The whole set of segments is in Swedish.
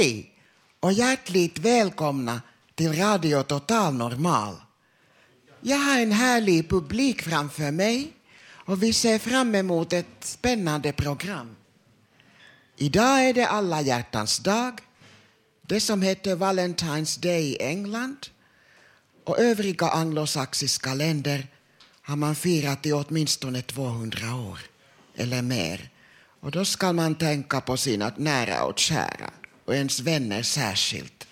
Hej och hjärtligt välkomna till Radio Total Normal. Jag har en härlig publik framför mig och vi ser fram emot ett spännande program. Idag är det alla hjärtans dag, det som heter Valentine's Day i England och övriga anglosaxiska länder har man firat i åtminstone 200 år eller mer. Och då ska man tänka på sina nära och kära och ens vänner särskilt.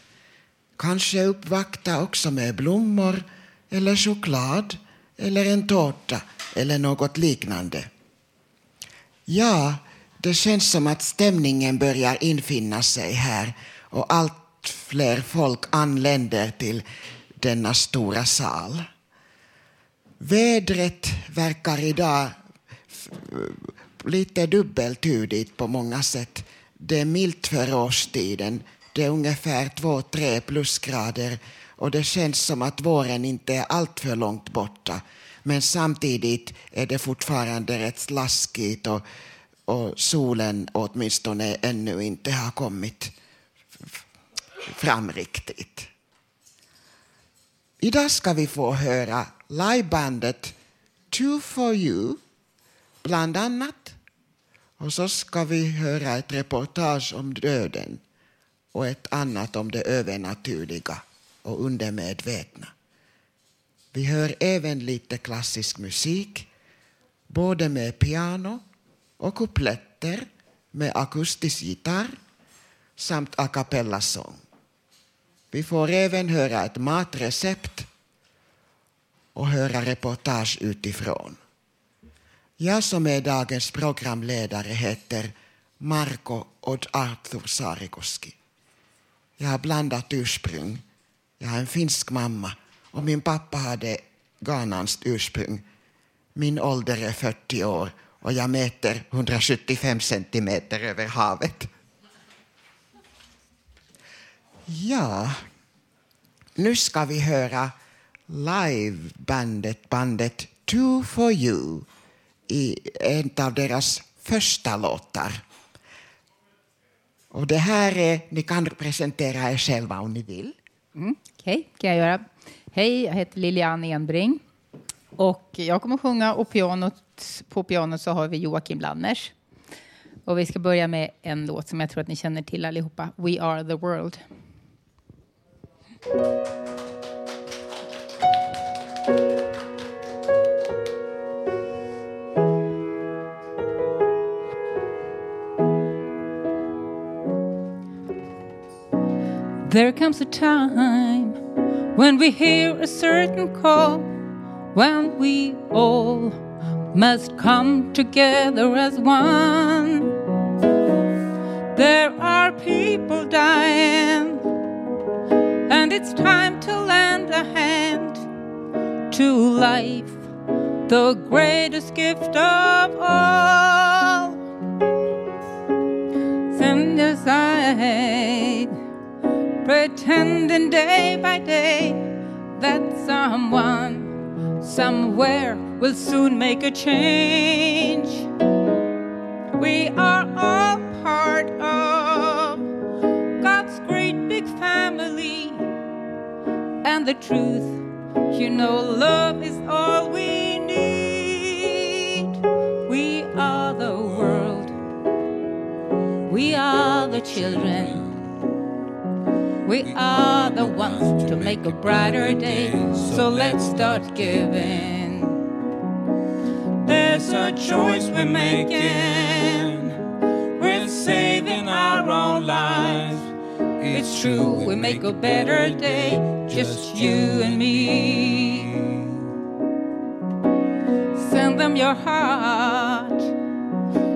Kanske uppvakta också med blommor eller choklad eller en tårta eller något liknande. Ja, det känns som att stämningen börjar infinna sig här och allt fler folk anländer till denna stora sal. Vädret verkar idag lite dubbeltydigt på många sätt. Det är milt för årstiden. Det är ungefär 2-3 plusgrader och det känns som att våren inte är alltför långt borta. Men samtidigt är det fortfarande rätt slaskigt och, och solen åtminstone ännu inte har kommit fram riktigt. Idag ska vi få höra livebandet Two for you, bland annat. Och så ska vi höra ett reportage om döden och ett annat om det övernaturliga och undermedvetna. Vi hör även lite klassisk musik, både med piano och kupletter med akustisk gitarr samt a cappella-sång. Vi får även höra ett matrecept och höra reportage utifrån. Jag som är dagens programledare heter Marko Odd Arthur Saarikoski. Jag har blandat ursprung. Jag har en finsk mamma och min pappa hade ghananskt ursprung. Min ålder är 40 år och jag mäter 175 centimeter över havet. Ja, nu ska vi höra livebandet bandet Two for you i en av deras första låtar. Och det här är, ni kan presentera er själva om ni vill. Mm, Okej, okay, kan jag göra. Hej, jag heter Lilian Enbring. Och jag kommer att sjunga och pianot, på pianot så har vi Joakim Lanners. Och vi ska börja med en låt som jag tror att ni känner till allihopa. We are the world. There comes a time when we hear a certain call, when we all must come together as one. There are people dying, and it's time to lend a hand to life, the greatest gift of all. pretending day by day that someone somewhere will soon make a change. We are all part of God's great big family, and the truth, you know, love is all we need. We are the world, we are the children. We are the ones to make a brighter day, so let's start giving. There's a choice we're making. We're saving our own lives. It's true, we make a better day, just you and me. Send them your heart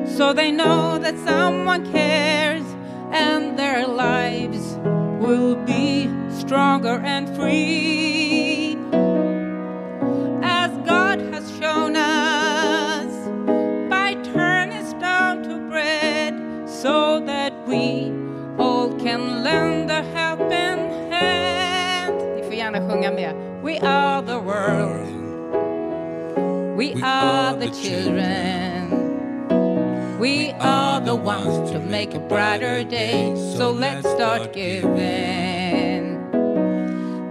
so they know that someone cares and their lives will be stronger and free. As God has shown us by turning stone to bread so that we all can lend a helping hand. Ni får gärna sjunga med. We are the world. We are the children. We are the ones to make a brighter day, so let's start giving.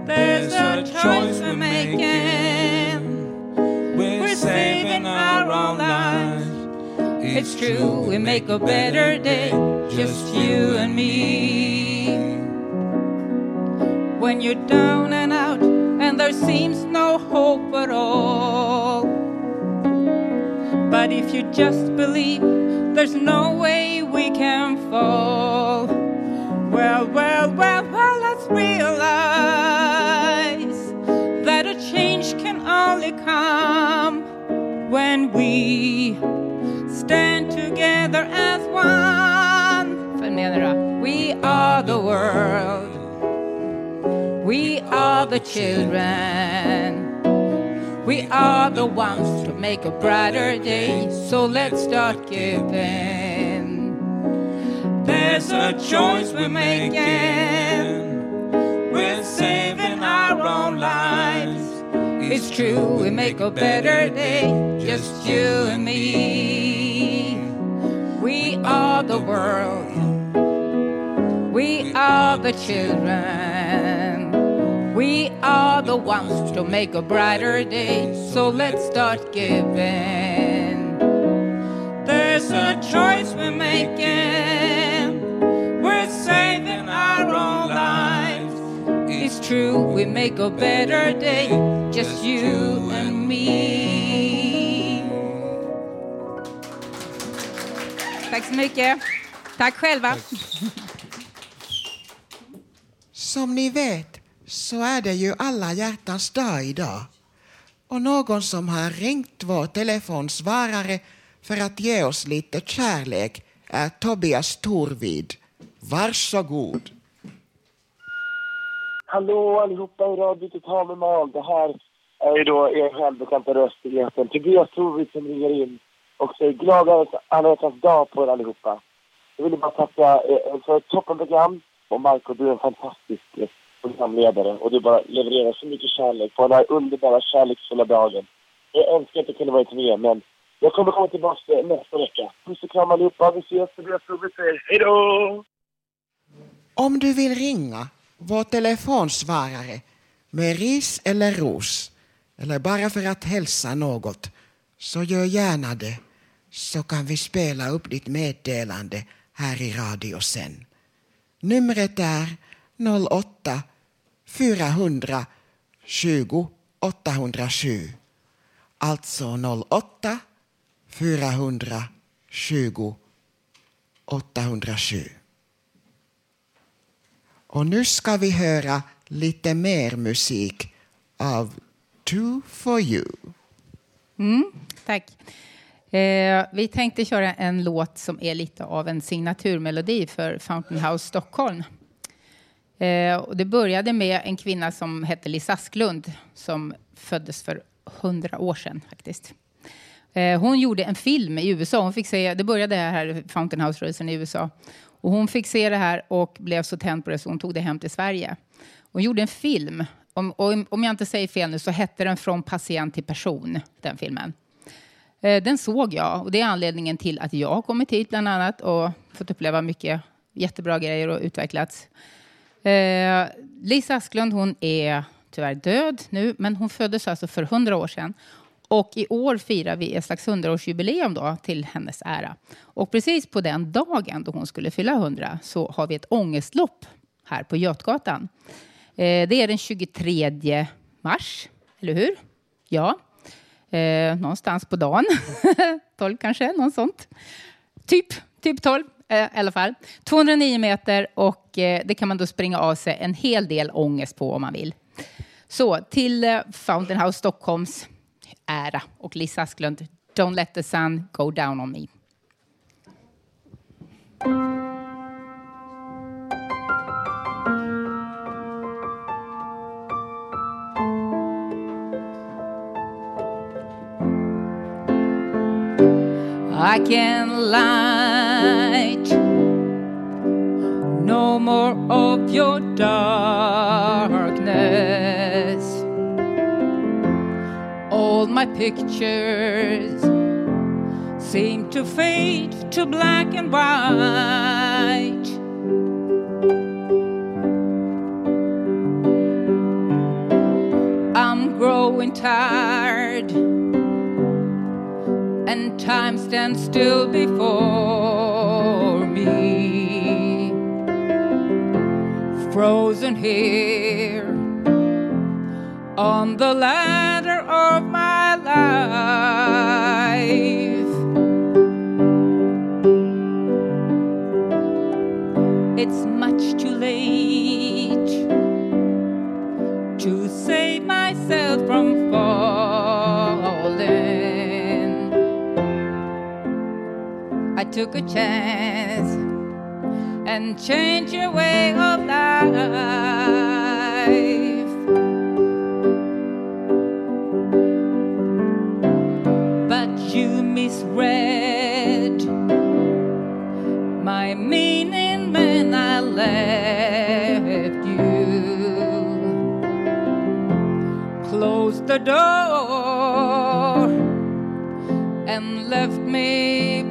There's a choice we're making. We're saving our own lives. It's true, we make a better day, just you and me. When you're down and out and there seems no hope at all. But if you just believe, there's no way we can fall. Well, well, well, well, let's realize that a change can only come when we stand together as one. We are the world. We are the children. We are the ones to make a brighter day, so let's start giving. There's a choice we're making. We're saving our own lives. It's true, we make a better day, just you and me. We are the world. We are the children. We are the ones to make a brighter day, so let's start giving. There's a choice we're making. We're saving our own lives. It's true, we make a better day, just you and me. Tack så mycket. Tack. Som ni vet så är det ju alla hjärtans dag idag. Och någon som har ringt vår telefonsvarare för att ge oss lite kärlek är Tobias Torvid. Varsågod. Hallå allihopa i Radio Total Normal. Det här är ju då er välbekanta röst i etern. Tobias Torvid som ringer in och säger glad alla hjärtans dag på er allihopa. Jag vill bara tacka för ett toppenprogram. Och Marco, du är en fantastisk gäst programledare och du bara levererar så mycket kärlek på den här underbara kärleksfulla dagen. Jag önskar att jag kunde varit med, men jag kommer komma tillbaka nästa vecka. Puss och kram allihopa. Vi ses. Tobias vi säger hej då! Om du vill ringa vår telefonsvarare med ris eller ros eller bara för att hälsa något så gör gärna det så kan vi spela upp ditt meddelande här i radio sen. Numret är 08 420 807. Alltså 08 420 807. Och nu ska vi höra lite mer musik av Two for you. Mm, tack. Eh, vi tänkte köra en låt som är lite av en signaturmelodi för Fountain House Stockholm. Eh, och det började med en kvinna som hette Liz Asklund som föddes för hundra år sedan faktiskt. Eh, hon gjorde en film i USA. Hon fick se, det började här, Fountain House-rörelsen i USA. Och hon fick se det här och blev så tänd på det så hon tog det hem till Sverige. Hon gjorde en film. Om, om, om jag inte säger fel nu så hette den Från patient till person, den filmen. Eh, den såg jag och det är anledningen till att jag har kommit hit bland annat och fått uppleva mycket jättebra grejer och utvecklats. Eh, Lisa Asklund hon är tyvärr död nu, men hon föddes alltså för hundra år sedan. Och i år firar vi ett slags 100-årsjubileum då till hennes ära. Och precis på den dagen då hon skulle fylla 100 så har vi ett ångestlopp här på Götgatan. Eh, det är den 23 mars, eller hur? Ja, eh, någonstans på dagen. 12 kanske, något sånt. Typ, typ 12 Eh, i alla fall. 209 meter och eh, det kan man då springa av sig en hel del ångest på om man vill. Så till eh, Fountain House Stockholms ära och Liz Asklund, Don't let the sun go down on me. I can lie of your darkness. All my pictures seem to fade to black and white. I'm growing tired and time stands still before me. Frozen here on the ladder of my life. It's much too late to save myself from falling. I took a chance and change your way of life. But you misread my meaning when I left you. Closed the door and left me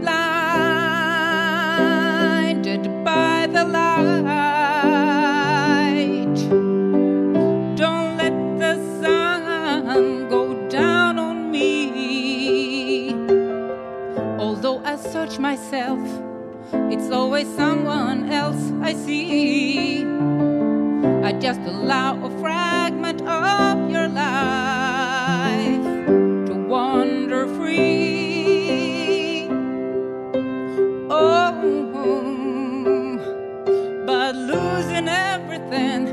I search myself, it's always someone else I see. I just allow a fragment of your life to wander free. Oh, but losing everything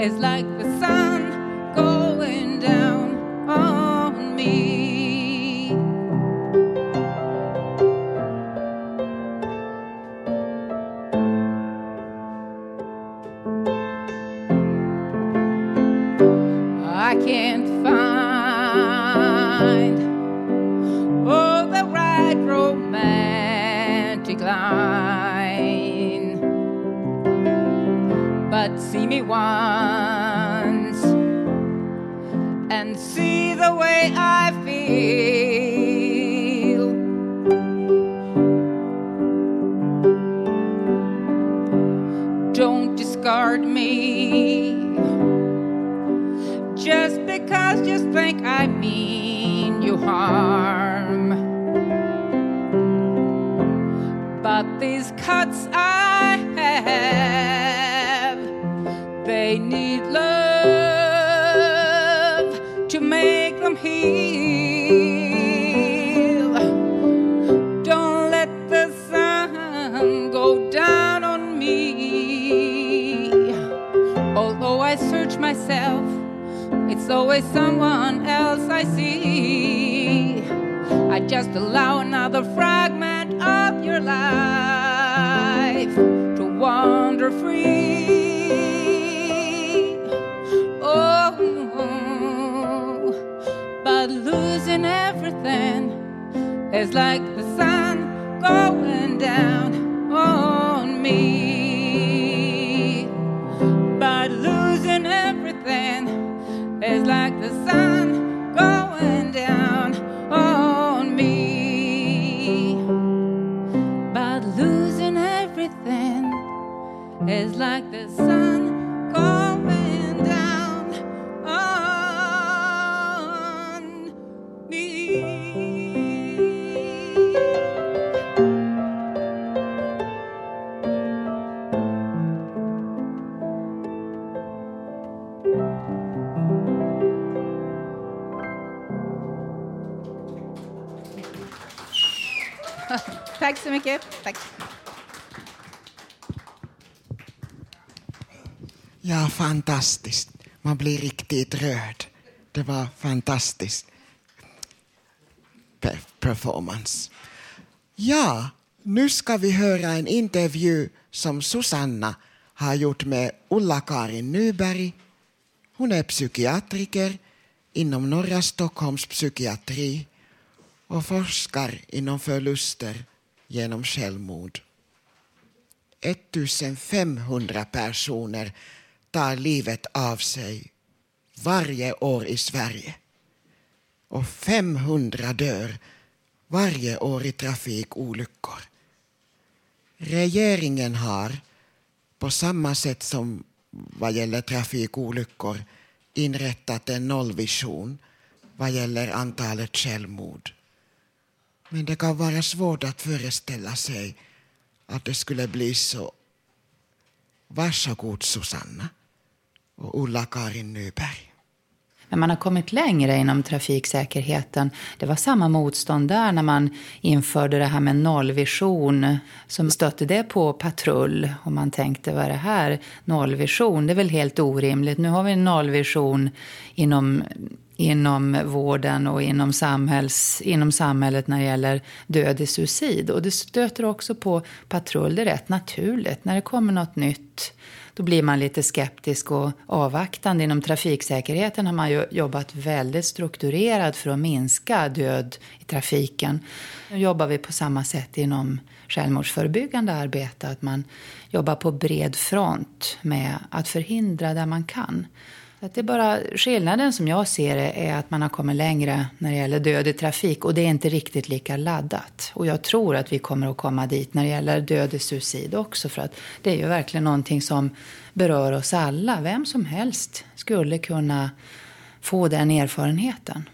is like the sun fantastiskt. Man blir riktigt rörd. Det var fantastiskt performance. Ja, nu ska vi höra en intervju som Susanna har gjort med Ulla-Karin Nyberg. Hon är psykiatriker inom norra Stockholms psykiatri och forskar inom förluster genom självmord. 1500 personer tar livet av sig varje år i Sverige. Och 500 dör varje år i trafikolyckor. Regeringen har, på samma sätt som vad gäller trafikolyckor, inrättat en nollvision vad gäller antalet självmord. Men det kan vara svårt att föreställa sig att det skulle bli så. Varsågod Susanna och Ulla-Karin Nyberg. Men man har kommit längre inom trafiksäkerheten. Det var samma motstånd där när man införde det här med nollvision. Så stötte det på patrull och man tänkte, vad är det här? Nollvision, det är väl helt orimligt. Nu har vi en nollvision inom inom vården och inom, samhälls, inom samhället när det gäller död i suicid. Och det stöter också på patrull. Det är rätt naturligt. När det kommer något nytt då blir man lite skeptisk och avvaktande. Inom trafiksäkerheten har man ju jobbat väldigt strukturerat för att minska död i trafiken. Nu jobbar vi på samma sätt inom självmordsförebyggande arbete. Att man jobbar på bred front med att förhindra där man kan. Att det är bara skillnaden som jag ser det är att man har kommit längre när det gäller död i trafik och det är inte riktigt lika laddat. Och jag tror att vi kommer att komma dit när det gäller död i suicid också för att det är ju verkligen någonting som berör oss alla. Vem som helst skulle kunna få den erfarenheten.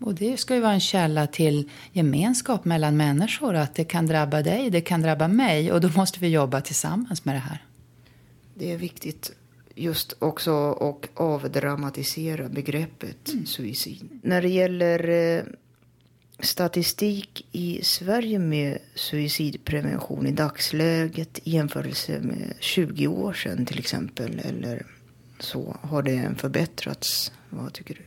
Och det ska ju vara en källa till gemenskap mellan människor. Att det kan drabba dig, det kan drabba mig och då måste vi jobba tillsammans med det här. Det är viktigt just också och avdramatisera begreppet mm. suicid. När det gäller eh, statistik i Sverige med suicidprevention i dagsläget i jämförelse med 20 år sedan till exempel eller så har det förbättrats. Vad tycker du?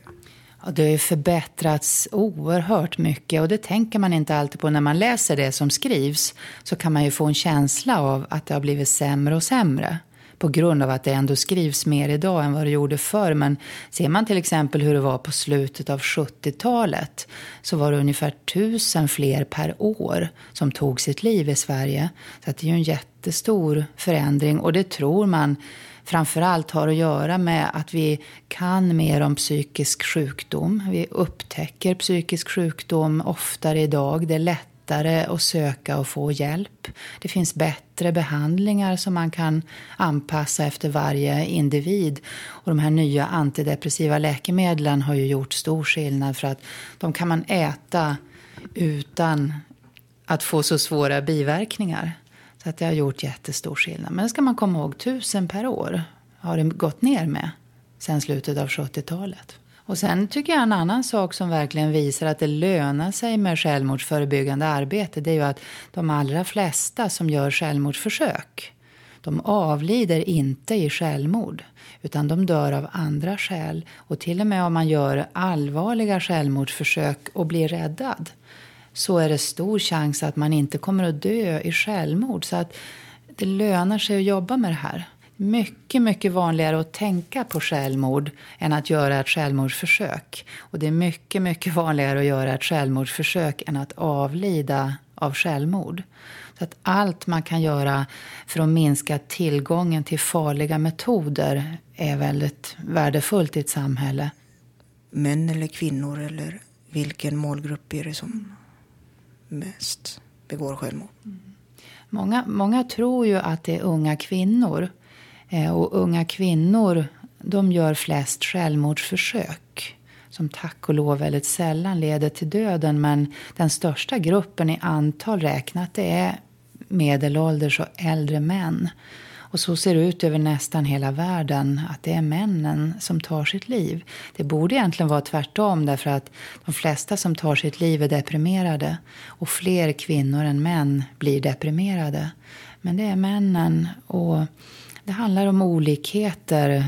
Ja, det har förbättrats oerhört mycket och det tänker man inte alltid på när man läser det som skrivs. Så kan man ju få en känsla av att det har blivit sämre och sämre på grund av att det ändå skrivs mer idag än vad det gjorde förr. Men ser man till exempel hur det var på slutet av 70-talet så var det ungefär tusen fler per år som tog sitt liv i Sverige. Så det är ju en jättestor förändring och det tror man framförallt har att göra med att vi kan mer om psykisk sjukdom. Vi upptäcker psykisk sjukdom oftare idag. Det är lätt lättare att söka och få hjälp. Det finns bättre behandlingar som man kan anpassa efter varje individ. Och de här nya antidepressiva läkemedlen har ju gjort stor skillnad för att de kan man äta utan att få så svåra biverkningar. Så att det har gjort jättestor skillnad. Men det ska man komma ihåg, tusen per år har det gått ner med sen slutet av 70-talet. Och sen tycker jag en annan sak som verkligen visar att det lönar sig med självmordsförebyggande arbete det är ju att de allra flesta som gör självmordsförsök de avlider inte i självmord utan de dör av andra skäl. Och till och med om man gör allvarliga självmordsförsök och blir räddad så är det stor chans att man inte kommer att dö i självmord. Så att det lönar sig att jobba med det här mycket, mycket vanligare att tänka på självmord än att göra ett självmordsförsök. Och det är mycket, mycket vanligare att göra ett självmordsförsök än att avlida av självmord. Så att allt man kan göra för att minska tillgången till farliga metoder är väldigt värdefullt i ett samhälle. Män eller kvinnor eller vilken målgrupp är det som mest begår självmord? Många, många tror ju att det är unga kvinnor. Eh, och unga kvinnor de gör flest självmordsförsök som tack och lov väldigt sällan leder till döden. Men den största gruppen i antal räknat det är medelålders och äldre män. Och så ser det ut över nästan hela världen, att det är männen som tar sitt liv. Det borde egentligen vara tvärtom, därför att de flesta som tar sitt liv är deprimerade. Och fler kvinnor än män blir deprimerade. Men det är männen. Och det handlar om olikheter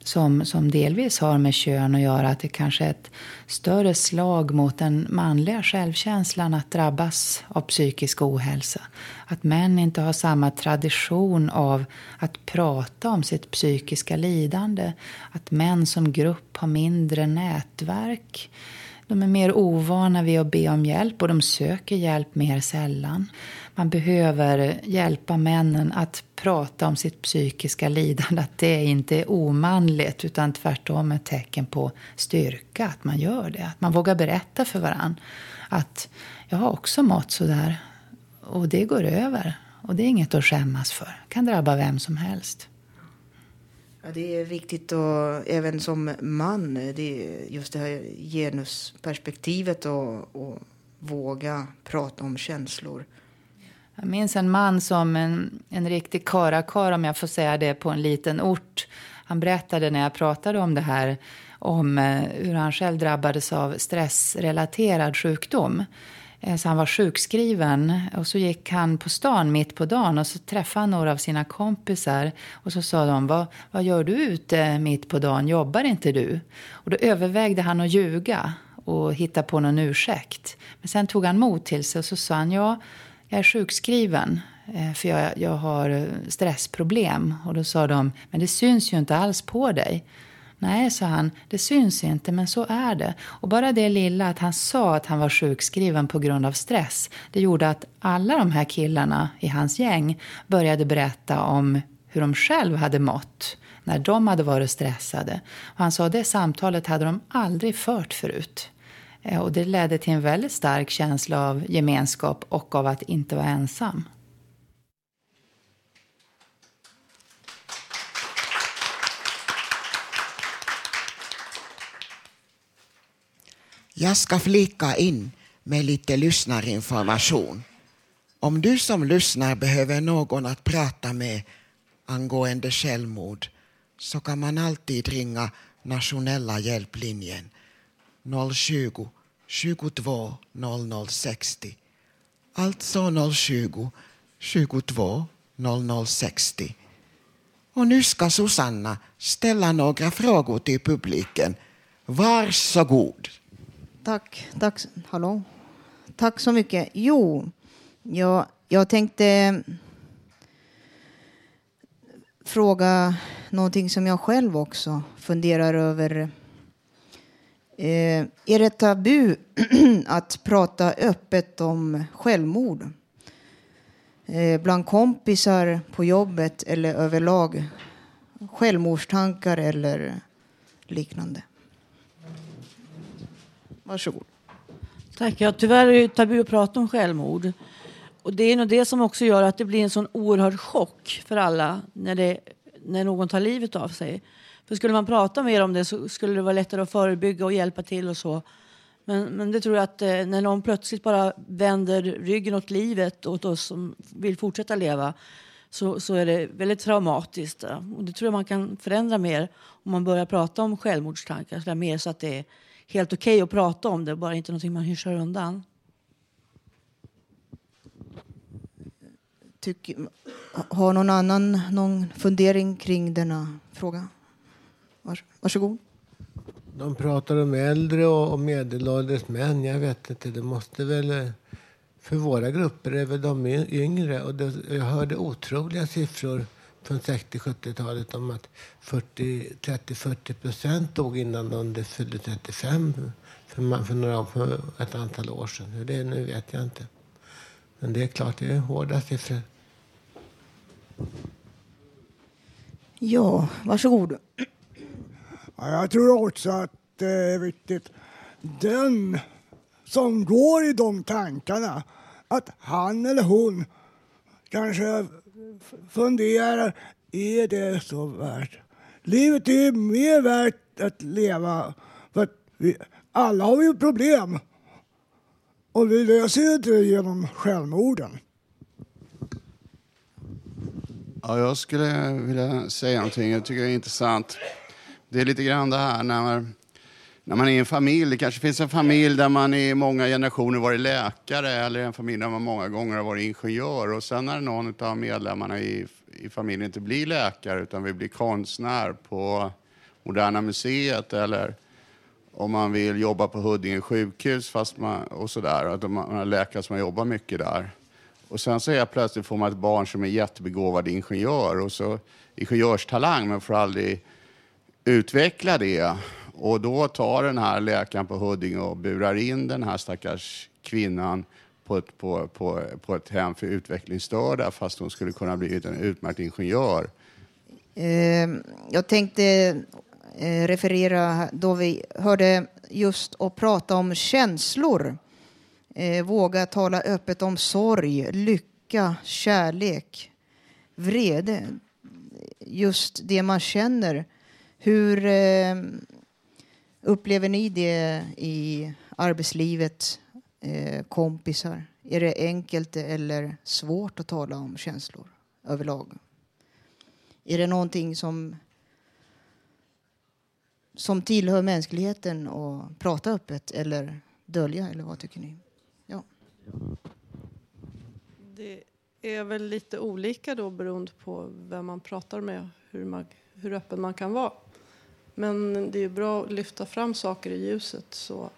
som, som delvis har med kön att göra. Att det kanske är ett större slag mot den manliga självkänslan att drabbas av psykisk ohälsa. Att män inte har samma tradition av att prata om sitt psykiska lidande. Att män som grupp har mindre nätverk. De är mer ovana vid att be om hjälp och de söker hjälp mer sällan. Man behöver hjälpa männen att prata om sitt psykiska lidande. Att det inte är omanligt utan tvärtom ett tecken på styrka att man gör det. Att man vågar berätta för varann att jag har också mått så där och det går över. Och det är inget att skämmas för. Det kan drabba vem som helst. Ja, det är viktigt och även som man, det är just det här genusperspektivet och, och våga prata om känslor. Jag minns en man som en, en riktig karakar, om jag får säga det, på en liten ort. Han berättade när jag pratade om det här om eh, hur han själv drabbades av stressrelaterad sjukdom. Eh, så han var sjukskriven och så gick han på stan mitt på dagen och så träffade han några av sina kompisar och så sa de, vad, vad gör du ute mitt på dagen, jobbar inte du? Och då övervägde han att ljuga och hitta på någon ursäkt. Men sen tog han mod till sig och så sa han, ja, jag är sjukskriven eh, för jag, jag har eh, stressproblem. Och då sa de, men det syns ju inte alls på dig. Nej, sa han, det syns inte, men så är det. Och bara det lilla att han sa att han var sjukskriven på grund av stress, det gjorde att alla de här killarna i hans gäng började berätta om hur de själv hade mått när de hade varit stressade. Och han sa det samtalet hade de aldrig fört förut. Eh, och det ledde till en väldigt stark känsla av gemenskap och av att inte vara ensam. Jag ska flika in med lite lyssnarinformation. Om du som lyssnar behöver någon att prata med angående självmord så kan man alltid ringa nationella hjälplinjen 020 22 00 60. Alltså 020 22 00 60. Och nu ska Susanna ställa några frågor till publiken. Varsågod. Tack, tack, hallå. Tack så mycket. Jo, jag, jag tänkte eh, fråga någonting som jag själv också funderar över. Eh, är det tabu att prata öppet om självmord? Eh, bland kompisar på jobbet eller överlag? Självmordstankar eller liknande? Varsågod. Tack. Ja, tyvärr är det tabu att prata om självmord. Och det är nog det som också gör att det blir en sån oerhörd chock för alla när, det, när någon tar livet av sig. För skulle man prata mer om det så skulle det vara lättare att förebygga och hjälpa till och så. Men, men det tror jag att eh, när någon plötsligt bara vänder ryggen åt livet, åt oss som vill fortsätta leva, så, så är det väldigt traumatiskt. Och det tror jag man kan förändra mer om man börjar prata om självmordstankar så mer så att det är helt okej okay att prata om det, bara inte någonting man hyschar undan. Tyck, har någon annan någon fundering kring denna fråga? Vars, varsågod. De pratar om äldre och medelålders män. Jag vet inte, det måste väl... För våra grupper är väl de yngre. Och det, jag hörde otroliga siffror från 60-70-talet om att 30-40 procent dog innan de fyllde 35 för, för, några, för ett antal år sedan. Hur det är nu vet jag inte. Men det är klart, det är hårda siffror. Ja, varsågod. Ja, jag tror också att det är viktigt. Den som går i de tankarna, att han eller hon kanske funderar, är det så värt? Livet är mer värt att leva. För att vi, alla har vi problem. Och vi löser det inte genom självmorden. Ja, jag skulle vilja säga någonting. Jag tycker det är intressant. Det är lite grann det här när man, när man är i en familj. Det kanske finns en familj där man i många generationer varit läkare eller en familj där man många gånger har varit ingenjör. Och sen när någon av medlemmarna i, i familjen inte blir läkare utan vill bli konstnär på Moderna Museet eller om man vill jobba på Huddinge sjukhus fast man, och sådär. Att man har läkare som har jobbat mycket där. Och sen så är plötsligt får man ett barn som är jättebegåvad ingenjör och så ingenjörstalang men får aldrig utveckla det. Och då tar den här läkaren på Huddinge och burar in den här stackars kvinnan på ett, på, på, på ett hem för utvecklingsstörda fast hon skulle kunna bli en utmärkt ingenjör. Eh, jag tänkte eh, referera då vi hörde just och prata om känslor. Eh, våga tala öppet om sorg, lycka, kärlek, vrede. Just det man känner. Hur eh, upplever ni det i arbetslivet, eh, kompisar? Är det enkelt eller svårt att tala om känslor överlag? Är det någonting som som tillhör mänskligheten att prata öppet eller dölja, eller vad tycker ni? Ja. Det är väl lite olika då beroende på vem man pratar med, hur, man, hur öppen man kan vara. Men det är bra att lyfta fram saker i ljuset så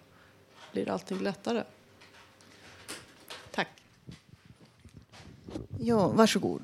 blir allting lättare. Tack. Ja, varsågod.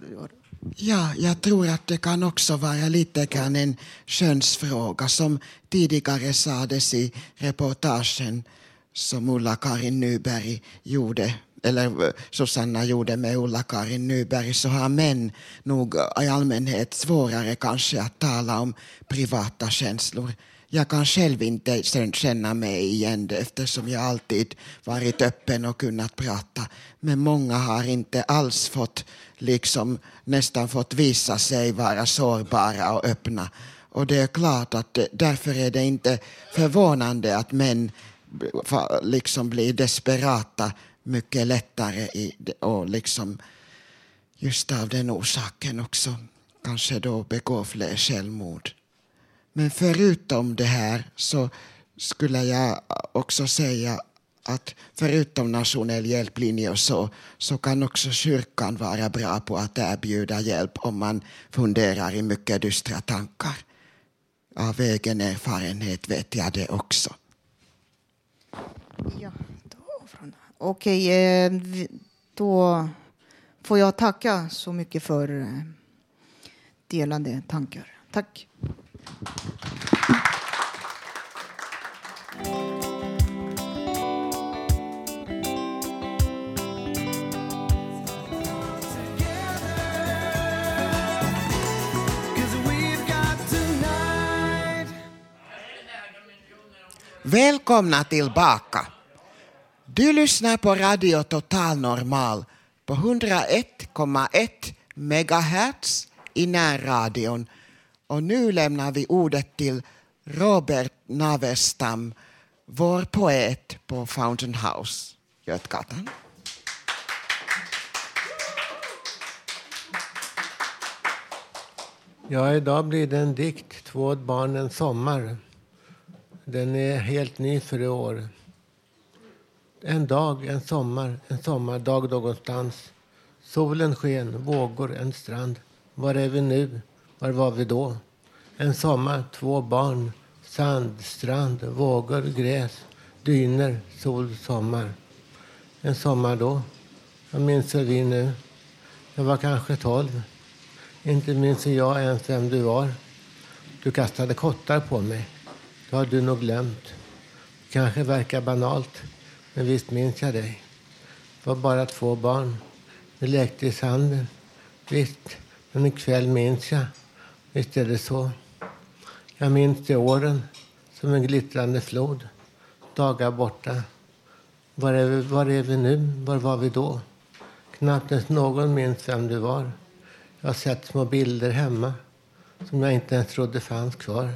Ja, jag tror att det kan också vara lite grann en könsfråga som tidigare sades i reportagen som Ulla-Karin Nyberg gjorde eller eh, Susanna gjorde med Ulla-Karin Nyberg så har män nog eh, i allmänhet svårare kanske att tala om privata känslor. Jag kan själv inte känna mig igen det eftersom jag alltid varit öppen och kunnat prata. Men många har inte alls fått, liksom nästan fått visa sig vara sårbara och öppna. Och det är klart att eh, därför är det inte förvånande att män liksom blir desperata mycket lättare i, och liksom just av den orsaken också kanske då begår fler självmord. Men förutom det här så skulle jag också säga att förutom nationell hjälplinje och så, så kan också kyrkan vara bra på att erbjuda hjälp om man funderar i mycket dystra tankar. Av egen erfarenhet vet jag det också. Ja, Okej, eh, då får jag tacka så mycket för eh, delade tankar. Tack. Välkomna tillbaka. Du lyssnar på Radio Total Normal på 101,1 megahertz i närradion. Och nu lämnar vi ordet till Robert Navestam, vår poet på Fountain House, Götgatan. Ja, idag blir det en dikt, Två barn en sommar. Den är helt ny för i år. En dag, en sommar, en sommardag någonstans. Solen sken, vågor, en strand. Var är vi nu? Var var vi då? En sommar, två barn, sand, strand, vågor, gräs, dyner, sol, sommar. En sommar då. Jag minns vi nu. Jag var kanske tolv. Inte minns jag ens vem du var. Du kastade kottar på mig. Det har du nog glömt. Det Kanske verkar banalt. Men visst minns jag dig. Det var bara två barn. Vi lekte i sanden. Visst, men ikväll minns jag. Visst är det så. Jag minns de åren som en glittrande flod. Dagar borta. Var är, vi, var är vi nu? Var var vi då? Knappt ens någon minns vem du var. Jag har sett små bilder hemma som jag inte ens trodde fanns kvar.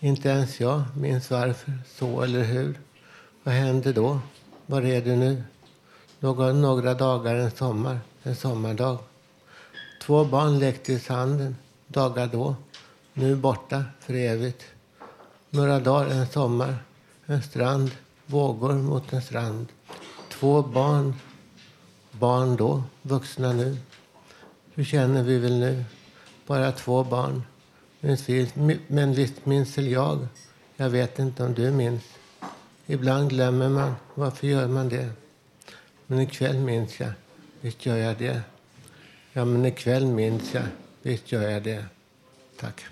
Inte ens jag minns varför, så eller hur. Vad händer då? Var är du nu? Några, några dagar en sommar, en sommardag. Två barn lekte i sanden dagar då, nu borta för evigt. Några dagar, en sommar, en strand, vågor mot en strand. Två barn, barn då, vuxna nu. Hur känner vi väl nu? Bara två barn. Men visst- Men visst minns väl jag. Jag vet inte om du minns. Ibland glömmer man. Varför gör man det? Men ikväll minns jag. Visst gör jag det. Ja, men ikväll minns jag. Visst gör jag det. Tack.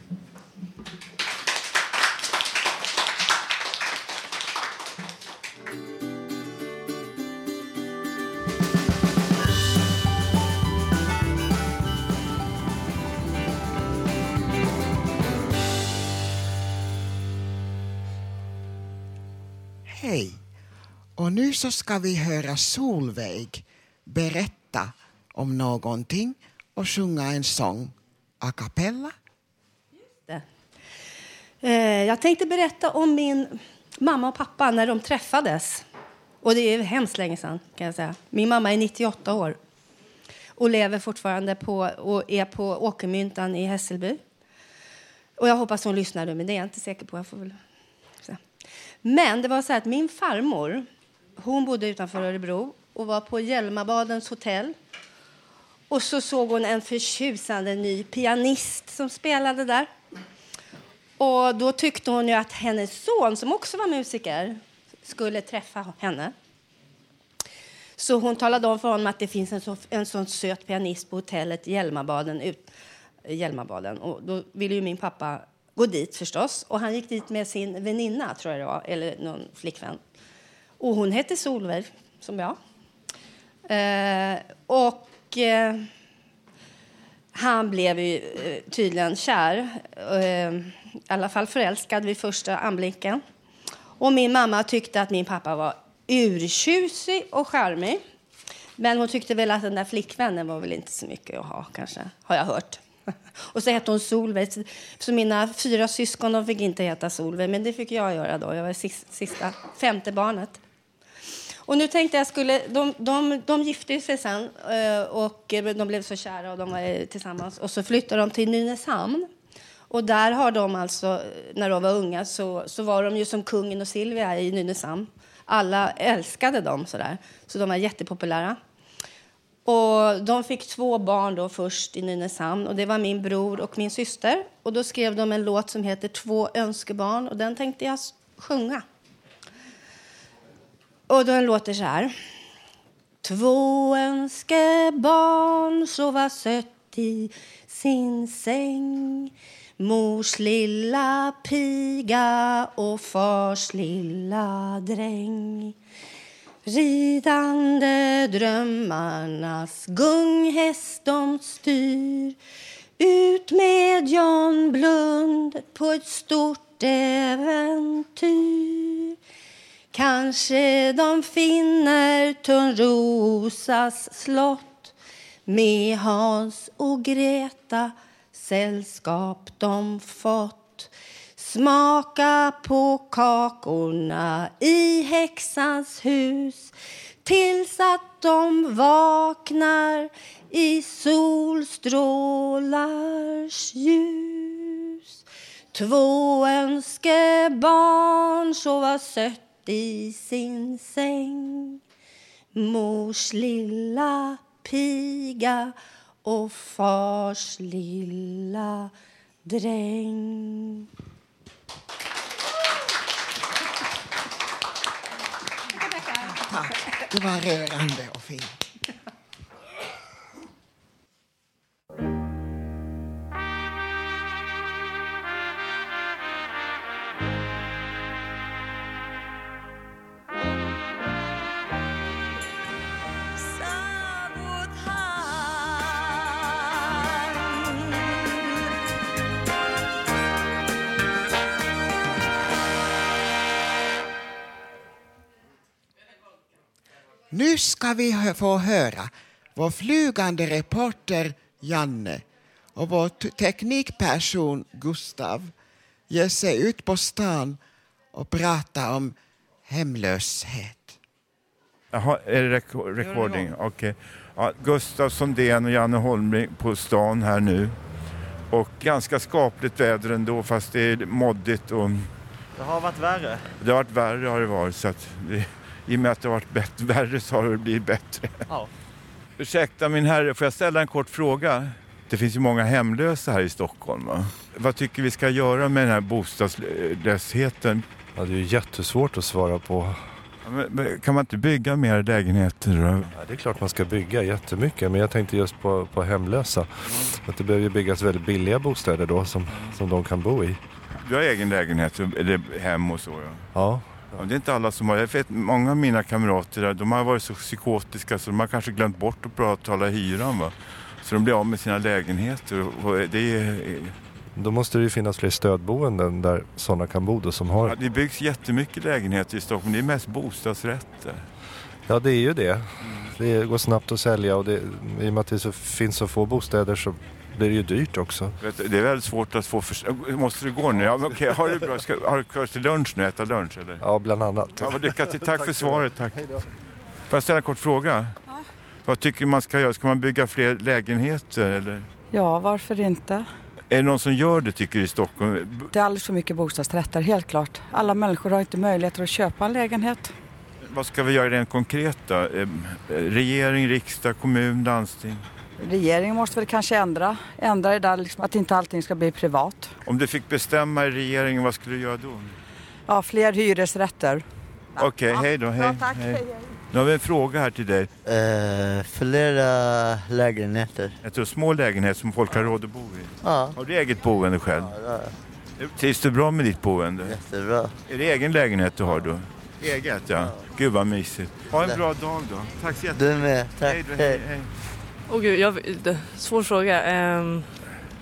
Nu så ska vi höra Solveig berätta om någonting och sjunga en sång a cappella. Eh, jag tänkte berätta om min mamma och pappa när de träffades. Och det är hemskt länge sedan kan jag säga. Min mamma är 98 år och lever fortfarande på och är på Åkermyntan i Hässelby. Och jag hoppas hon lyssnar nu, men det är jag inte säker på. Jag får väl. Men det var så här att min farmor, hon bodde utanför Örebro och var på Hjälmabadens hotell. Och så såg hon en förtjusande ny pianist som spelade där. Och då tyckte hon ju att hennes son, som också var musiker, skulle träffa henne. Så hon talade om för honom att det finns en så, en sån söt pianist på hotellet Hjälmabaden. Ut, Hjälmabaden. Och då ville ju min pappa gå dit förstås. Och han gick dit med sin väninna, tror jag det var, eller någon flickvän. Och hon hette Solveig, som jag. Eh, och eh, han blev ju eh, tydligen kär. Eh, I alla fall förälskad vid första anblicken. Och min mamma tyckte att min pappa var urtjusig och charmig. Men hon tyckte väl att den där flickvännen var väl inte så mycket att ha, kanske, har jag hört. Och så hette hon Solveig. Så mina fyra syskon de fick inte heta Solveig, men det fick jag göra då. Jag var sista, sista femte barnet. Och nu tänkte jag skulle, de, de, de gifte sig sen eh, och eh, de blev så kära och de var eh, tillsammans. Och så flyttade de till Nynäshamn. Och där har de alltså, när de var unga så, så var de ju som kungen och Silvia i Nynäshamn. Alla älskade dem sådär, så de var jättepopulära. Och de fick två barn då först i Nynäshamn och det var min bror och min syster. Och då skrev de en låt som heter Två önskebarn och den tänkte jag sjunga. Och den låter så här. Två önskebarn sova sött i sin säng. Mors lilla piga och fars lilla dräng. Ridande drömmarnas gunghäst de styr ut med John Blund på ett stort äventyr. Kanske de finner Törnrosas slott med Hans och Greta sällskap de fått. Smaka på kakorna i häxans hus tills att de vaknar i solstrålars ljus. Två önskebarn sova sött i sin säng Mors lilla piga och fars lilla dräng Tack. Det var rörande och fint. Nu ska vi få höra vår flygande reporter Janne och vår teknikperson Gustav ge sig ut på stan och prata om hemlöshet. Jaha, är det recording? Okej. Ja, Gustav Sondén och Janne Holmberg på stan här nu. Och ganska skapligt väder ändå fast det är moddigt och Det har varit värre. det har varit värre har det varit så att det, i och med att det har varit bättre, värre så har det blivit bättre. Ja. Ursäkta min herre, får jag ställa en kort fråga? Det finns ju många hemlösa här i Stockholm. Va? Vad tycker vi ska göra med den här bostadslösheten? Ja, det är ju jättesvårt att svara på. Men- men Kan man inte bygga mer lägenheter då? Ja, det är klart man ska bygga jättemycket, men jag tänkte just på, på hemlösa. Att det behöver ju byggas väldigt billiga bostäder då som, som de kan bo i. Du har egen lägenhet eller hem och så ja. Ja. Ja, det är inte alla som har. Jag vet många av mina kamrater där, de har varit så psykotiska så de har kanske glömt bort att betala hyran va. Så de blir av med sina lägenheter. Det, är, Då måste det ju finnas fler stödboenden där sådana kan bo då som har... ja, det byggs jättemycket lägenheter i Stockholm. Det är mest bostadsrätter. Ja, det är ju det. Det går snabbt att sälja och det, i och med att det finns så få bostäder så blir det ju dyrt också. Det är väldigt svårt att få... För... Måste du gå nu? Ja, men okej, har du bra? Ska... Har du kvar till lunch nu? Äta lunch eller? Ja, bland annat. Ja, lycka till. Tack för svaret. Tack. Får jag ställa en kort fråga? Vad tycker du man ska göra? Ska man bygga fler lägenheter eller? Ja, varför inte? Är det någon som gör det tycker du i Stockholm? Det är alldeles för mycket bostadsrätter, helt klart. Alla människor har inte möjligheter att köpa en lägenhet. Vad ska vi göra rent konkret då? Regering, riksdag, kommun, landsting? Regeringen måste väl kanske ändra, ändra det där liksom, att inte allting ska bli privat. Om du fick bestämma i regeringen, vad skulle du göra då? Ja, fler hyresrätter. Okej, hej då. Hej, Ja, tack. hej. Nu har vi en fråga här till dig. Eh, flera lägenheter. Jag tror små lägenheter som folk har råd att bo i. Ja. Har du eget boende själv? Ja, Trivs du bra med ditt boende? Jättebra. Är det egen lägenhet du har då? Eget ja. Gud vad mysigt. Ha en bra dag då. Tack så jättemycket. Du med. Tack. Hej då, hej, hej. Åh gud, jag, det, svår fråga. Ehm,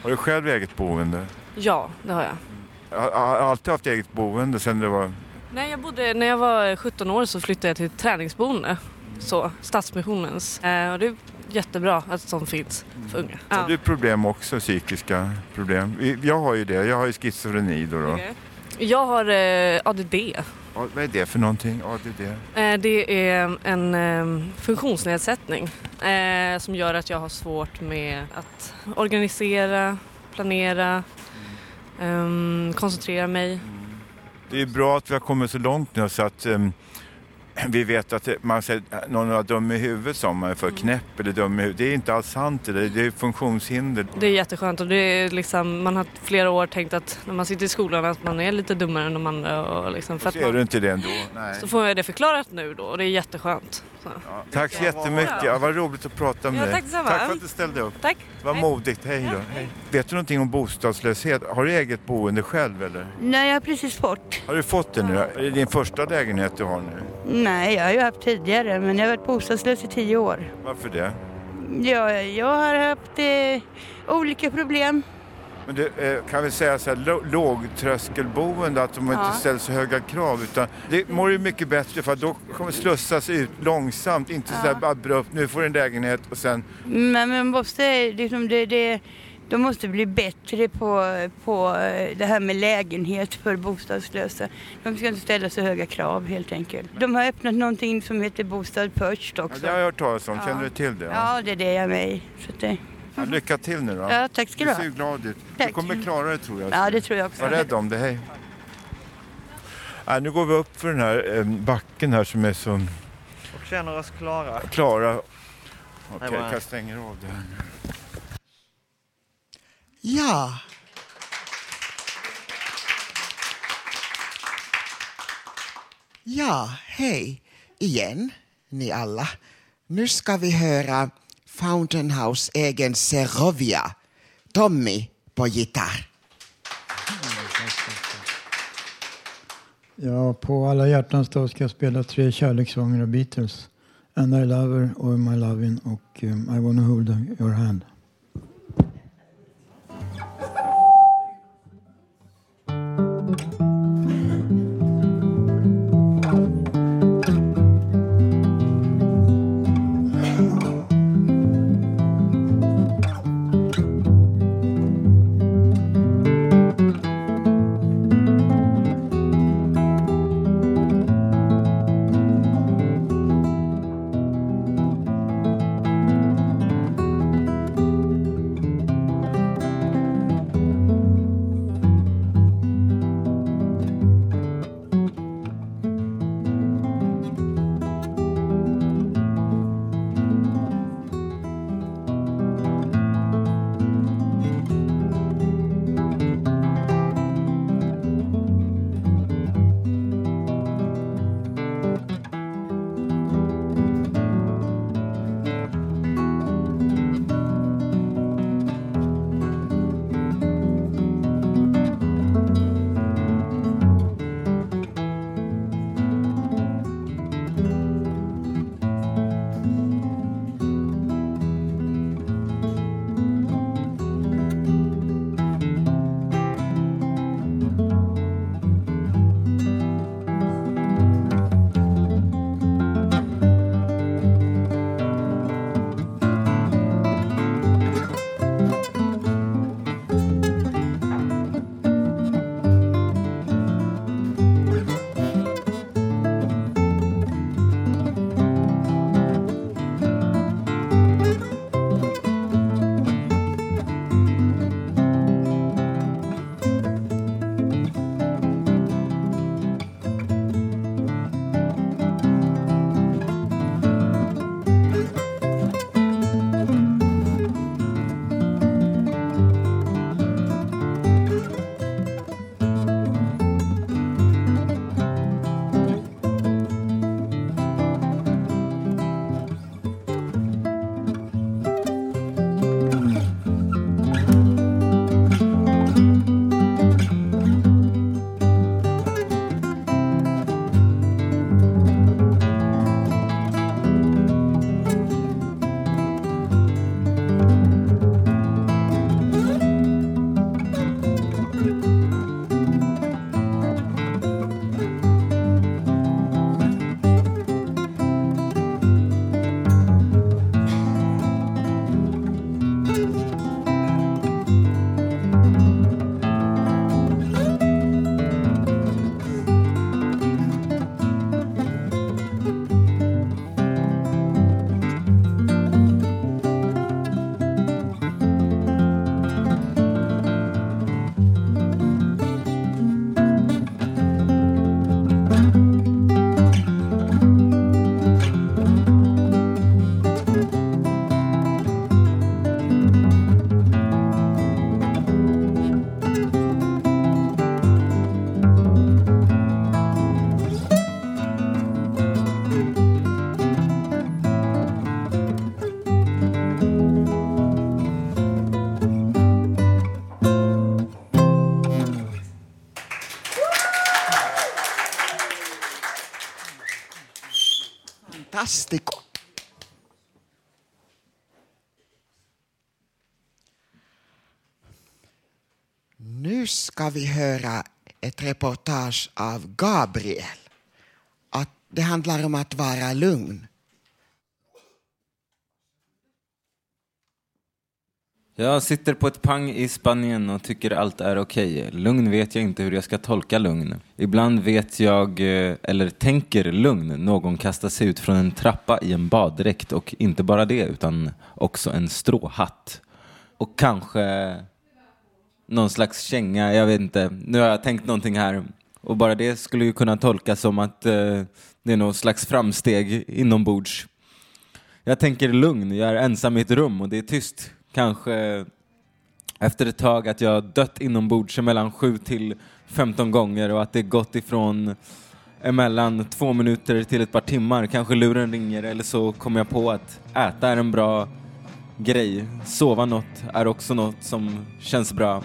Har du själv eget boende? ja, det har jag. Har alltid haft eget boende sen det var... Nej, jag bodde, när jag var 17 år så flyttade jag till ett träningsboende. Så, Stadsmissionens. Eh, och det är jättebra att sånt finns för unga. Har du problem också, psykiska problem? Jag har ju det. Jag har ju schizofreni då. då. Okej. Jag har eh, ADD. Ja, Vad är det för någonting? ADD? Eh, det är en eh, funktionsnedsättning eh, som gör att jag har svårt med att organisera, planera, ehm, koncentrera mig. Det är bra att vi har kommit så långt nu så att ehm, vi vet att man säger någon är dum i huvudet som man är för knäpp eller dum i huvudet. Det är inte alls sant det. Det är funktionshinder. Det är jätteskönt och det är liksom, man har flera år tänkt att när man sitter i skolan att man är lite dummare än de andra. Och liksom, för Så är man, du inte det ändå. Nej. så får jag det förklarat nu då och det är jätteskönt. Så. Tack så jättemycket. Ja, vad roligt att prata med Ja, dig. tack tack för att du ställde upp. Tack. Vad modigt. Hej då. Hej. Vet du någonting om bostadslöshet? Har du eget boende själv eller? Nej, jag har precis fått. Har du fått det nu? Är det din första lägenhet du har nu? Nej, jag har ju haft tidigare, men jag har varit bostadslös i tio år. Varför det? Ja, jag har haft eh, olika problem. Men det, eh, kan vi säga så här, lågtröskelboende, att de Ja. inte ställer så höga krav. Utan det mår ju mycket bättre för att då kommer slussas ut långsamt, inte så Ja. där abrupt, nu får du en lägenhet och sen... Men man måste, liksom, det, det, de måste bli bättre på, på eh, det här med lägenhet för bostadslösa. De ska inte ställa så höga krav helt enkelt. De har öppnat någonting som heter Bostad först Ja, också. det har jag hört talas om, Ja. känner du till det? Ja, det är det jag med. Så det, Ja, lycka till nu då. Ja, tack ska du ha. ser ju glad ut. Du Tack. kommer klara det tror jag. Ja, det tror jag också. Var rädd om det, hej. Ja, nu går vi upp för den här eh, backen här som är så Och känner oss klara. klara. Okej, bara- jag stänger av det här nu. Ja. Ja, hej igen ni alla. Nu ska vi höra Fountain House egen Serovia. Tommy på gitarr. Ja, på alla hjärtans dag ska jag spela tre kärlekssånger av Beatles. And I Love Her, All My loving? och um, I Wanna Hold Your Hand. Fantástico. Nu ska vi höra ett reportage av Gabriel. Att det handlar om att vara lugn. Jag sitter på ett pang i Spanien och tycker allt är okej. Lugn vet jag inte hur jag ska tolka lugn. Ibland vet jag, eh, eller tänker lugn, någon kastar sig ut från en trappa i en baddräkt och inte bara det utan också en stråhatt. Och kanske någon slags känga, jag vet inte. Nu har jag tänkt någonting här och bara det skulle ju kunna tolkas som att eh, det är någon slags framsteg inombords. Jag tänker lugn, jag är ensam i ett rum och det är tyst. Kanske efter ett tag att jag dött inombords mellan 7 till 15 gånger och att det gått ifrån emellan två minuter till ett par timmar. Kanske luren ringer eller så kommer jag på att äta är en bra grej. Sova något är också något som känns bra.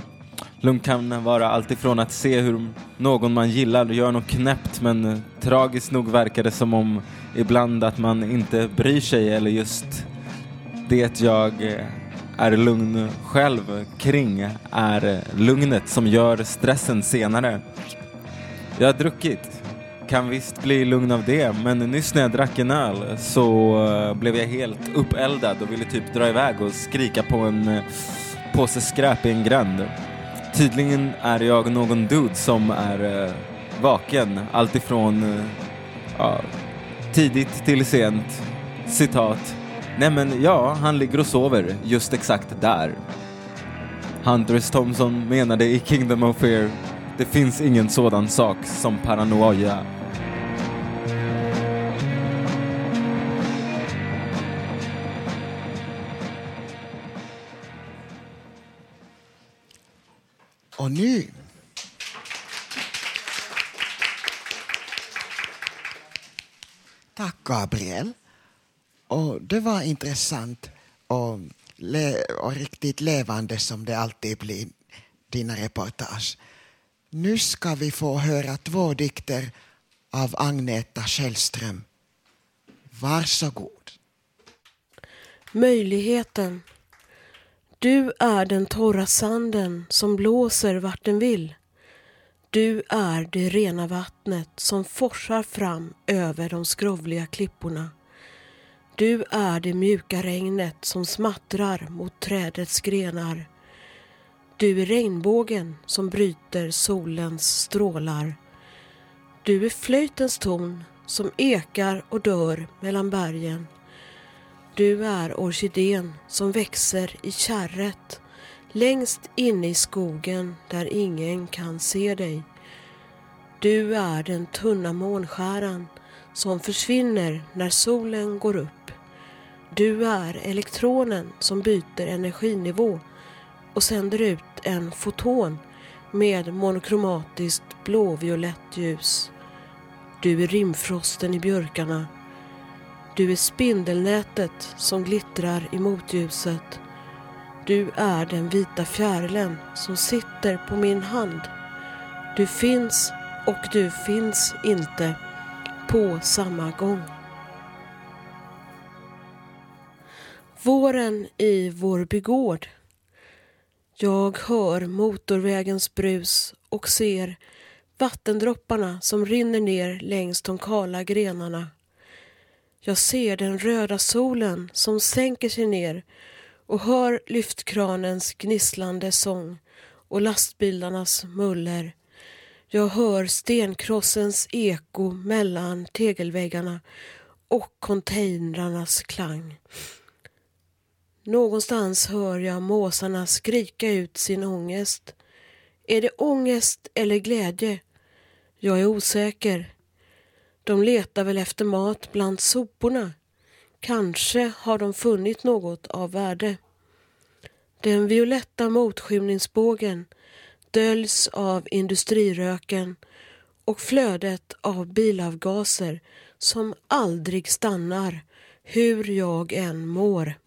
Lugn kan vara allt ifrån att se hur någon man gillar gör något knäppt men tragiskt nog verkar det som om ibland att man inte bryr sig eller just det jag eh, är lugn själv kring är lugnet som gör stressen senare. Jag har druckit, kan visst bli lugn av det, men nyss när jag drack en öl så eh, blev jag helt uppeldad och ville typ dra iväg och skrika på en eh, påse skräp i en gränd. Tydligen är jag någon dude som är eh, vaken alltifrån ja, tidigt till sent. Citat. Nej men ja, han ligger och sover just exakt där. Huntress Thompson menade i Kingdom of Fear det finns ingen sådan sak som paranoia. Och nu Tack Gabriel. Och det var intressant och, le- och riktigt levande som det alltid blir, dina reportage. Nu ska vi få höra två dikter av Agneta Källström. Varsågod. Möjligheten. Du är den torra sanden som blåser vart den vill. Du är det rena vattnet som forsar fram över de skrovliga klipporna. Du är det mjuka regnet som smattrar mot trädets grenar. Du är regnbågen som bryter solens strålar. Du är flöjtens ton som ekar och dör mellan bergen. Du är orkidén som växer i kärret längst inne i skogen där ingen kan se dig. Du är den tunna månskäran som försvinner när solen går upp. Du är elektronen som byter energinivå och sänder ut en foton med monokromatiskt blåviolett ljus. Du är rimfrosten i björkarna. Du är spindelnätet som glittrar i motljuset. Du är den vita fjärilen som sitter på min hand. Du finns och du finns inte på samma gång. Våren i vår bygård. Jag hör motorvägens brus och ser vattendropparna som rinner ner längs de kala grenarna. Jag ser den röda solen som sänker sig ner och hör lyftkranens gnisslande sång och lastbilarnas muller. Jag hör stenkrossens eko mellan tegelväggarna och containrarnas klang. Någonstans hör jag måsarna skrika ut sin ångest. Är det ångest eller glädje? Jag är osäker. De letar väl efter mat bland soporna. Kanske har de funnit något av värde. Den violetta motskymningsbågen döljs av industriröken och flödet av bilavgaser som aldrig stannar hur jag än mår.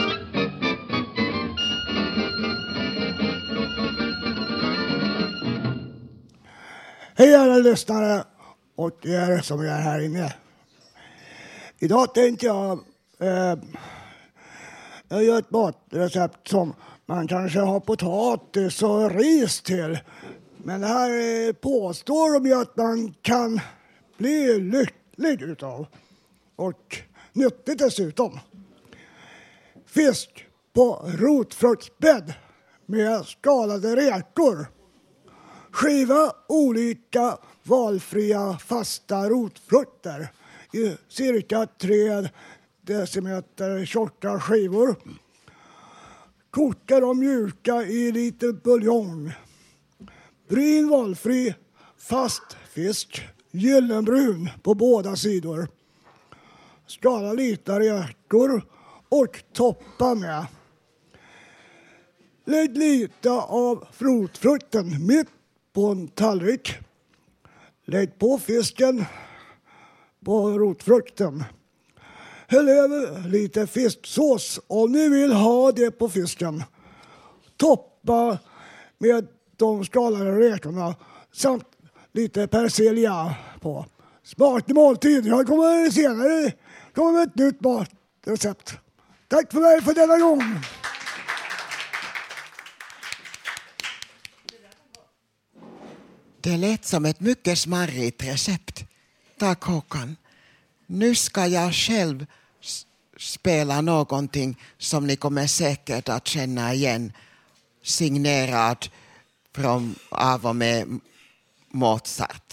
Hej alla lyssnare och er som är här inne. Idag tänkte jag eh, jag gör ett matrecept som man kanske har potatis och ris till. Men det här påstår de ju att man kan bli lycklig utav. Och nyttigt dessutom. Fisk på rotfruktsbädd med skalade räkor. Skiva olika valfria fasta rotfrukter i cirka 3 decimeter tjocka skivor. Koka dem mjuka i lite buljong. Bryn valfri fast fisk, gyllenbrun på båda sidor. Skala lite räkor och toppa med. Lägg lite av rotfrukten mitt på en tallrik. Lägg på fisken på rotfrukten. Häll över lite fisksås om ni vill ha det på fisken. Toppa med de skalade räkorna samt lite persilja på. Smaklig måltid. Jag kommer senare kommer med ett nytt matrecept. Tack för mig för denna gång. Det lät som ett mycket smarrigt recept. Tack Håkan. Nu ska jag själv spela någonting som ni kommer säkert att känna igen. Signerad från, av och med Mozart.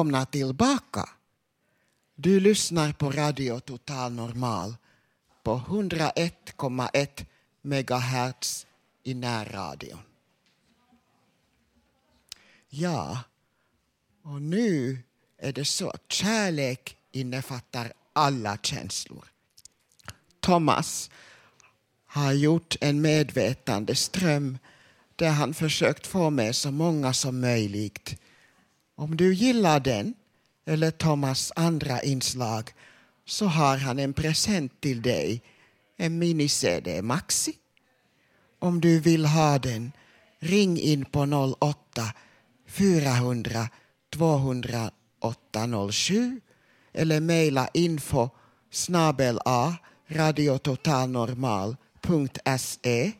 Välkomna tillbaka. Du lyssnar på Radio Total Normal på 101,1 megahertz i närradion. Ja, och nu är det så att kärlek innefattar alla känslor. Thomas har gjort en medvetande ström där han försökt få med så många som möjligt. Om du gillar den eller Thomas andra inslag så har han en present till dig, en mini-CD Maxi. Om du vill ha den, ring in på 08-400-208 07, eller mejla info snabel a radiototalnormal.se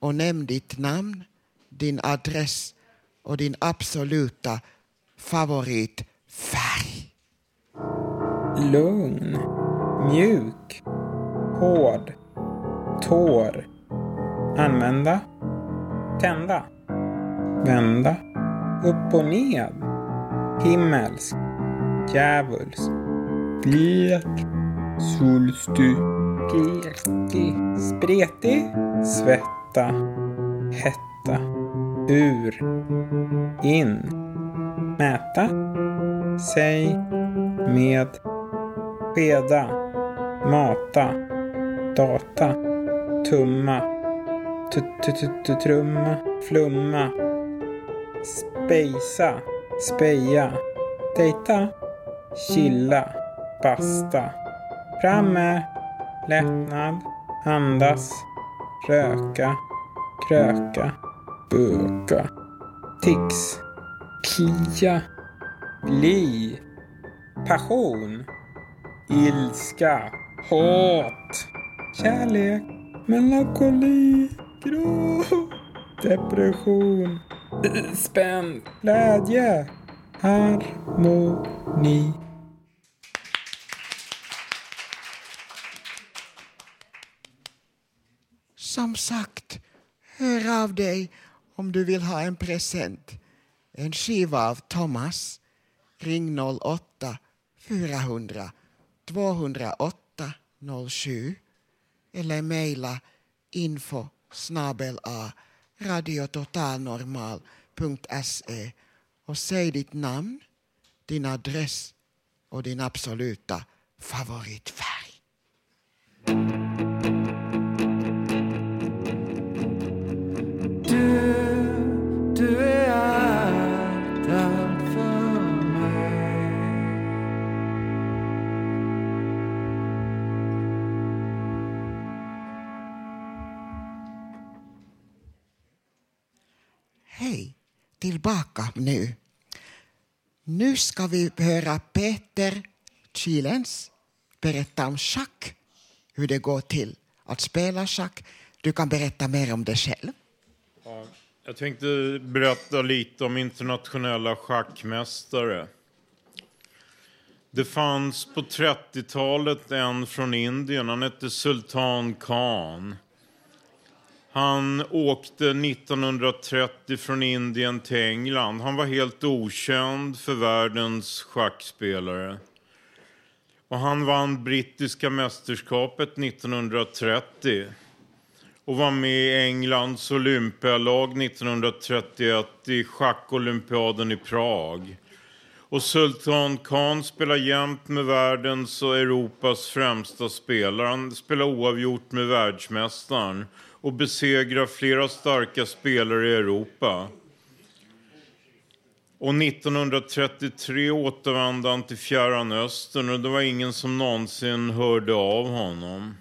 och nämn ditt namn, din adress och din absoluta favoritfärg. Lugn. Mjuk. Hård. Tår. Använda. Tända. Vända. Upp och ned. Himmelsk. Djävulsk. Blek. Svulstig. Glestig. Spretig. Svetta. Hetta. Ur. In. Mäta. Säg. Med. Skeda. Mata. Data. Tumma. Trumma. Flumma. Spejsa. Speja. Dejta. Chilla. Basta. Framme. Lättnad. Andas. Röka. Kröka. Böka. Tics. Klia. Bli. Passion. Ilska. Hat. Kärlek. Melankoli. Gråt. Depression. Spänd. Glädje. Harmoni. Som sagt, hör av dig om du vill ha en present. En skiva av Thomas. Ring 08 400 208 07 eller mejla info snabel a radiototalnormal.se och säg ditt namn, din adress och din absoluta favoritfärg. Tillbaka nu. Nu ska vi höra Peter Kilens berätta om schack, hur det går till att spela schack. Du kan berätta mer om det själv. Ja, jag tänkte berätta lite om internationella schackmästare. Det fanns på 30-talet en från Indien, han hette Sultan Khan. Han åkte 1930 från Indien till England. Han var helt okänd för världens schackspelare. Och han vann brittiska mästerskapet 1930 och var med i Englands olympialag 1931 i schackolympiaden i Prag. Och Sultan Khan spelar jämt med världens och Europas främsta spelare. Han spelar oavgjort med världsmästaren och besegra flera starka spelare i Europa. Och 1933 återvände han till Fjärran Östern och det var ingen som någonsin hörde av honom.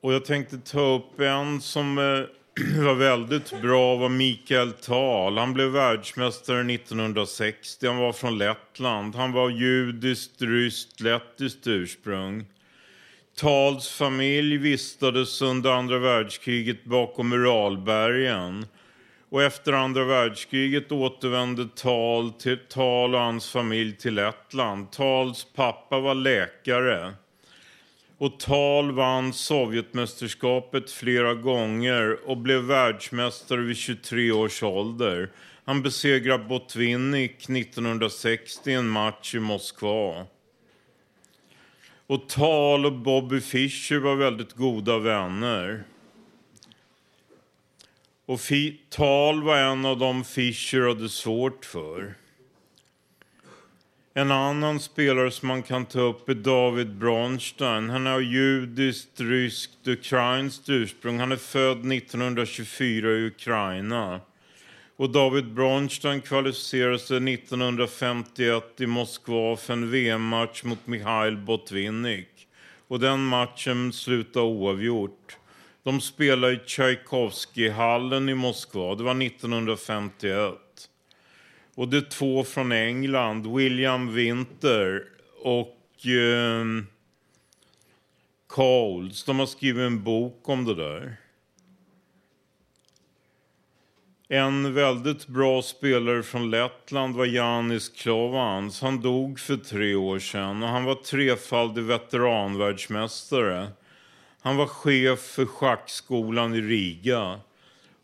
Och jag tänkte ta upp en som eh, det var väldigt bra, var Mikael Tal. Han blev världsmästare 1960. Han var från Lettland. Han var judiskt, ryskt, lettiskt ursprung. Tals familj vistades under andra världskriget bakom Uralbergen. Och efter andra världskriget återvände Tal, till, Tal och hans familj till Lettland. Tals pappa var läkare. Och Tal vann Sovjetmästerskapet flera gånger och blev världsmästare vid 23 års ålder. Han besegrade Botvinnik 1960 i en match i Moskva. Och Tal och Bobby Fischer var väldigt goda vänner. Och Tal var en av dem Fischer hade svårt för. En annan spelare som man kan ta upp är David Bronstein. Han har judiskt, ryskt, ukrainskt ursprung. Han är född 1924 i Ukraina. Och David Bronstein kvalificerade sig 1951 i Moskva för en VM-match mot Mikhail Botvinnik. Och den matchen slutade oavgjort. De spelade i Tchaikovsky-hallen i Moskva. Det var 1951. Och det är två från England, William Winter och eh, Coles. De har skrivit en bok om det där. En väldigt bra spelare från Lettland var Janis Klovans. Han dog för tre år sedan och han var trefaldig veteranvärldsmästare. Han var chef för schackskolan i Riga.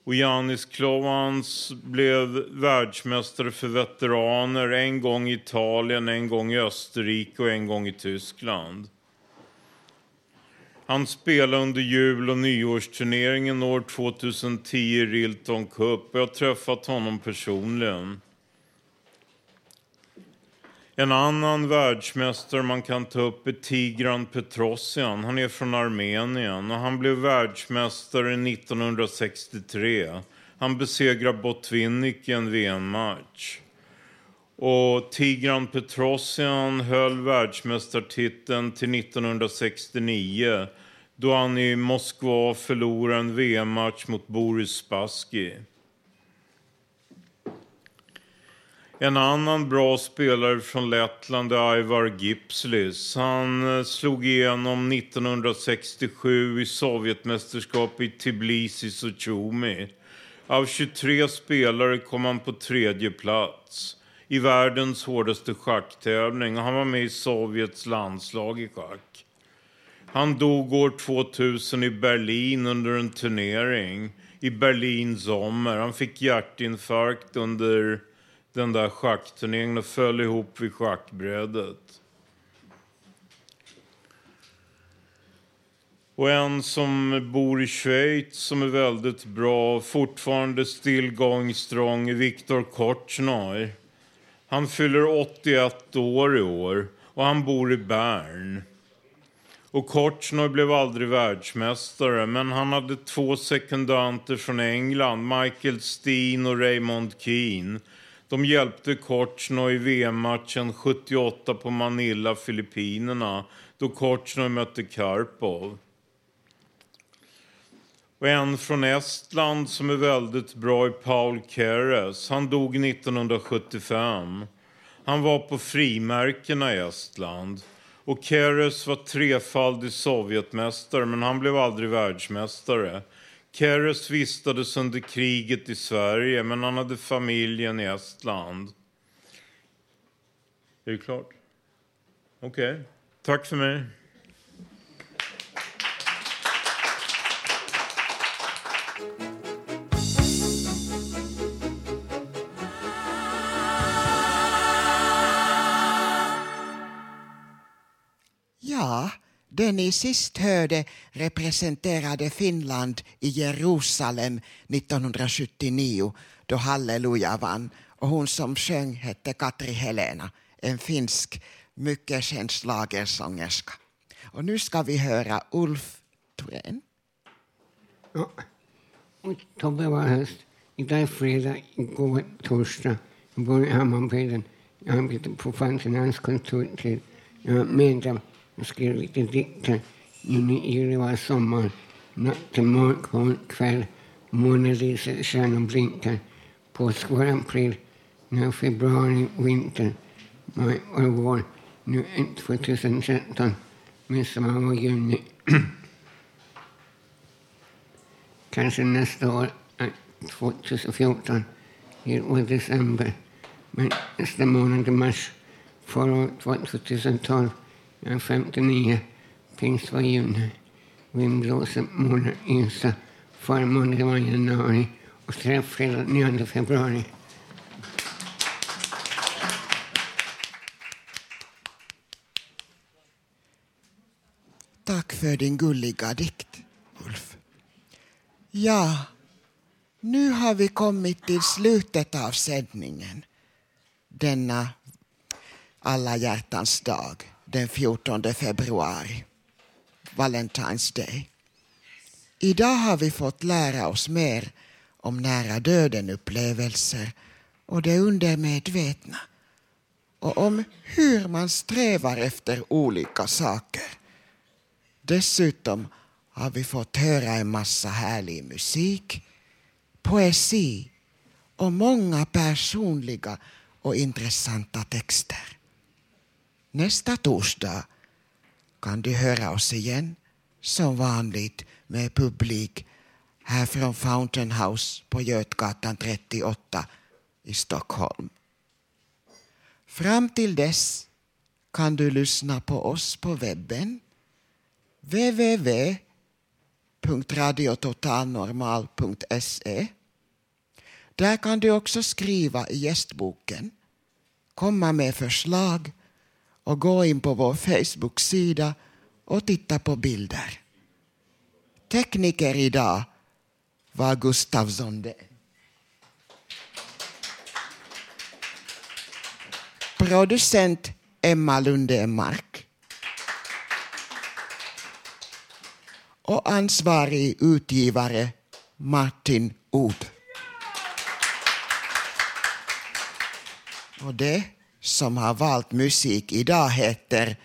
Och Janis Klovans blev världsmästare för veteraner en gång i Italien, en gång i Österrike och en gång i Tyskland. Han spelade under jul och nyårsturneringen år 2010 i Rilton Cup. Jag har träffat honom personligen. En annan världsmästare man kan ta upp är Tigran Petrosyan. Han är från Armenien och han blev världsmästare 1963. Han besegrade Botvinnik i en VM-match. Och Tigran Petrosyan höll världsmästartiteln till 1969 då han i Moskva förlorade en VM-match mot Boris Spassky. En annan bra spelare från Lettland är Ivar Gipslis. Han eh, slog igenom 1967 i Sovjetmästerskap i Tbilisi Suchumi. Av 23 spelare kom han på tredje plats i världens hårdaste schacktävling han var med i Sovjets landslag i schack. Han dog år 2000 i Berlin under en turnering i Berlin sommer. Han fick hjärtinfarkt under den där schackturneringen och föll ihop vid schackbrädet. Och en som bor i Schweiz som är väldigt bra, fortfarande still going strong, är Viktor Korchnoi. Han fyller 81 år i år och han bor i Bern. Och Korchnoi blev aldrig världsmästare, men han hade två sekundanter från England, Michael Steen och Raymond Keane. De hjälpte Korchnoi i VM-matchen 78 på Manila, Filippinerna, då Korchnoi mötte Karpov. Och en från Estland som är väldigt bra är Paul Keres. Han dog 1975. Han var på frimärkena i Estland. Och Keres var trefaldig Sovjetmästare, men han blev aldrig världsmästare. Keres vistades under kriget i Sverige, men han hade familjen i Estland. Är det klart? Okej. Tack för mig. Det ni sist hörde representerade Finland i Jerusalem 1979 då Halleluja vann. Och hon som sjöng hette Katri Helena, en finsk mycket känd schlagersångerska. Och nu ska vi höra Ulf Thorén. Ja. Tobbe var höst. Idag är fredag, igår torsdag. Jag bor i Hammarbyden. Jag arbetar på Fantinans kontor till jag är medlem och skrev lite dikter. Juni, juli var sommar. Natt till morgon, kväll. Månen lyser, stjärnor blinkar. Påsk var april. Nu februari, vinter. Maj var vår. Nu är 2013. Midsommar var juni. Kanske nästa år, 2014, i år december. Men nästa månad i mars, förra året var 2012. Jag är 59. Pingst var juni. Vind blåser månad ynsa. Förmåndag var januari. Och träffredag 9 februari. Tack för din gulliga dikt, Ulf. Ja, nu har vi kommit till slutet av sändningen denna alla hjärtans dag, den 14 februari, Valentine's Day. Idag har vi fått lära oss mer om nära döden-upplevelser och det undermedvetna och om hur man strävar efter olika saker. Dessutom har vi fått höra en massa härlig musik, poesi och många personliga och intressanta texter. Nästa torsdag kan du höra oss igen som vanligt med publik här från Fountain House på Götgatan 38 i Stockholm. Fram till dess kan du lyssna på oss på webben www.radiototalnormal.se Där kan du också skriva i gästboken, komma med förslag och gå in på vår Facebook-sida och titta på bilder. Tekniker idag var Gustav Zonde. Producent Emma Lundemark. Och ansvarig utgivare Martin Od. Och det som har valt musik idag heter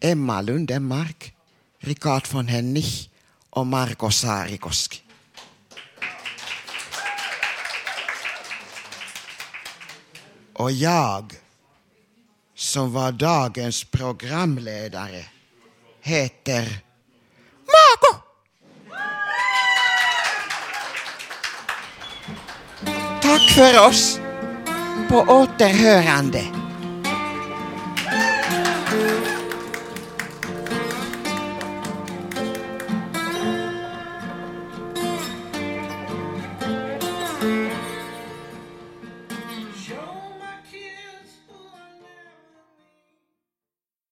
Emma Lundemark, Rikard von Hennig och Marko Saarikoski. Och jag, som var dagens programledare, heter Marko! Tack för oss. På återhörande.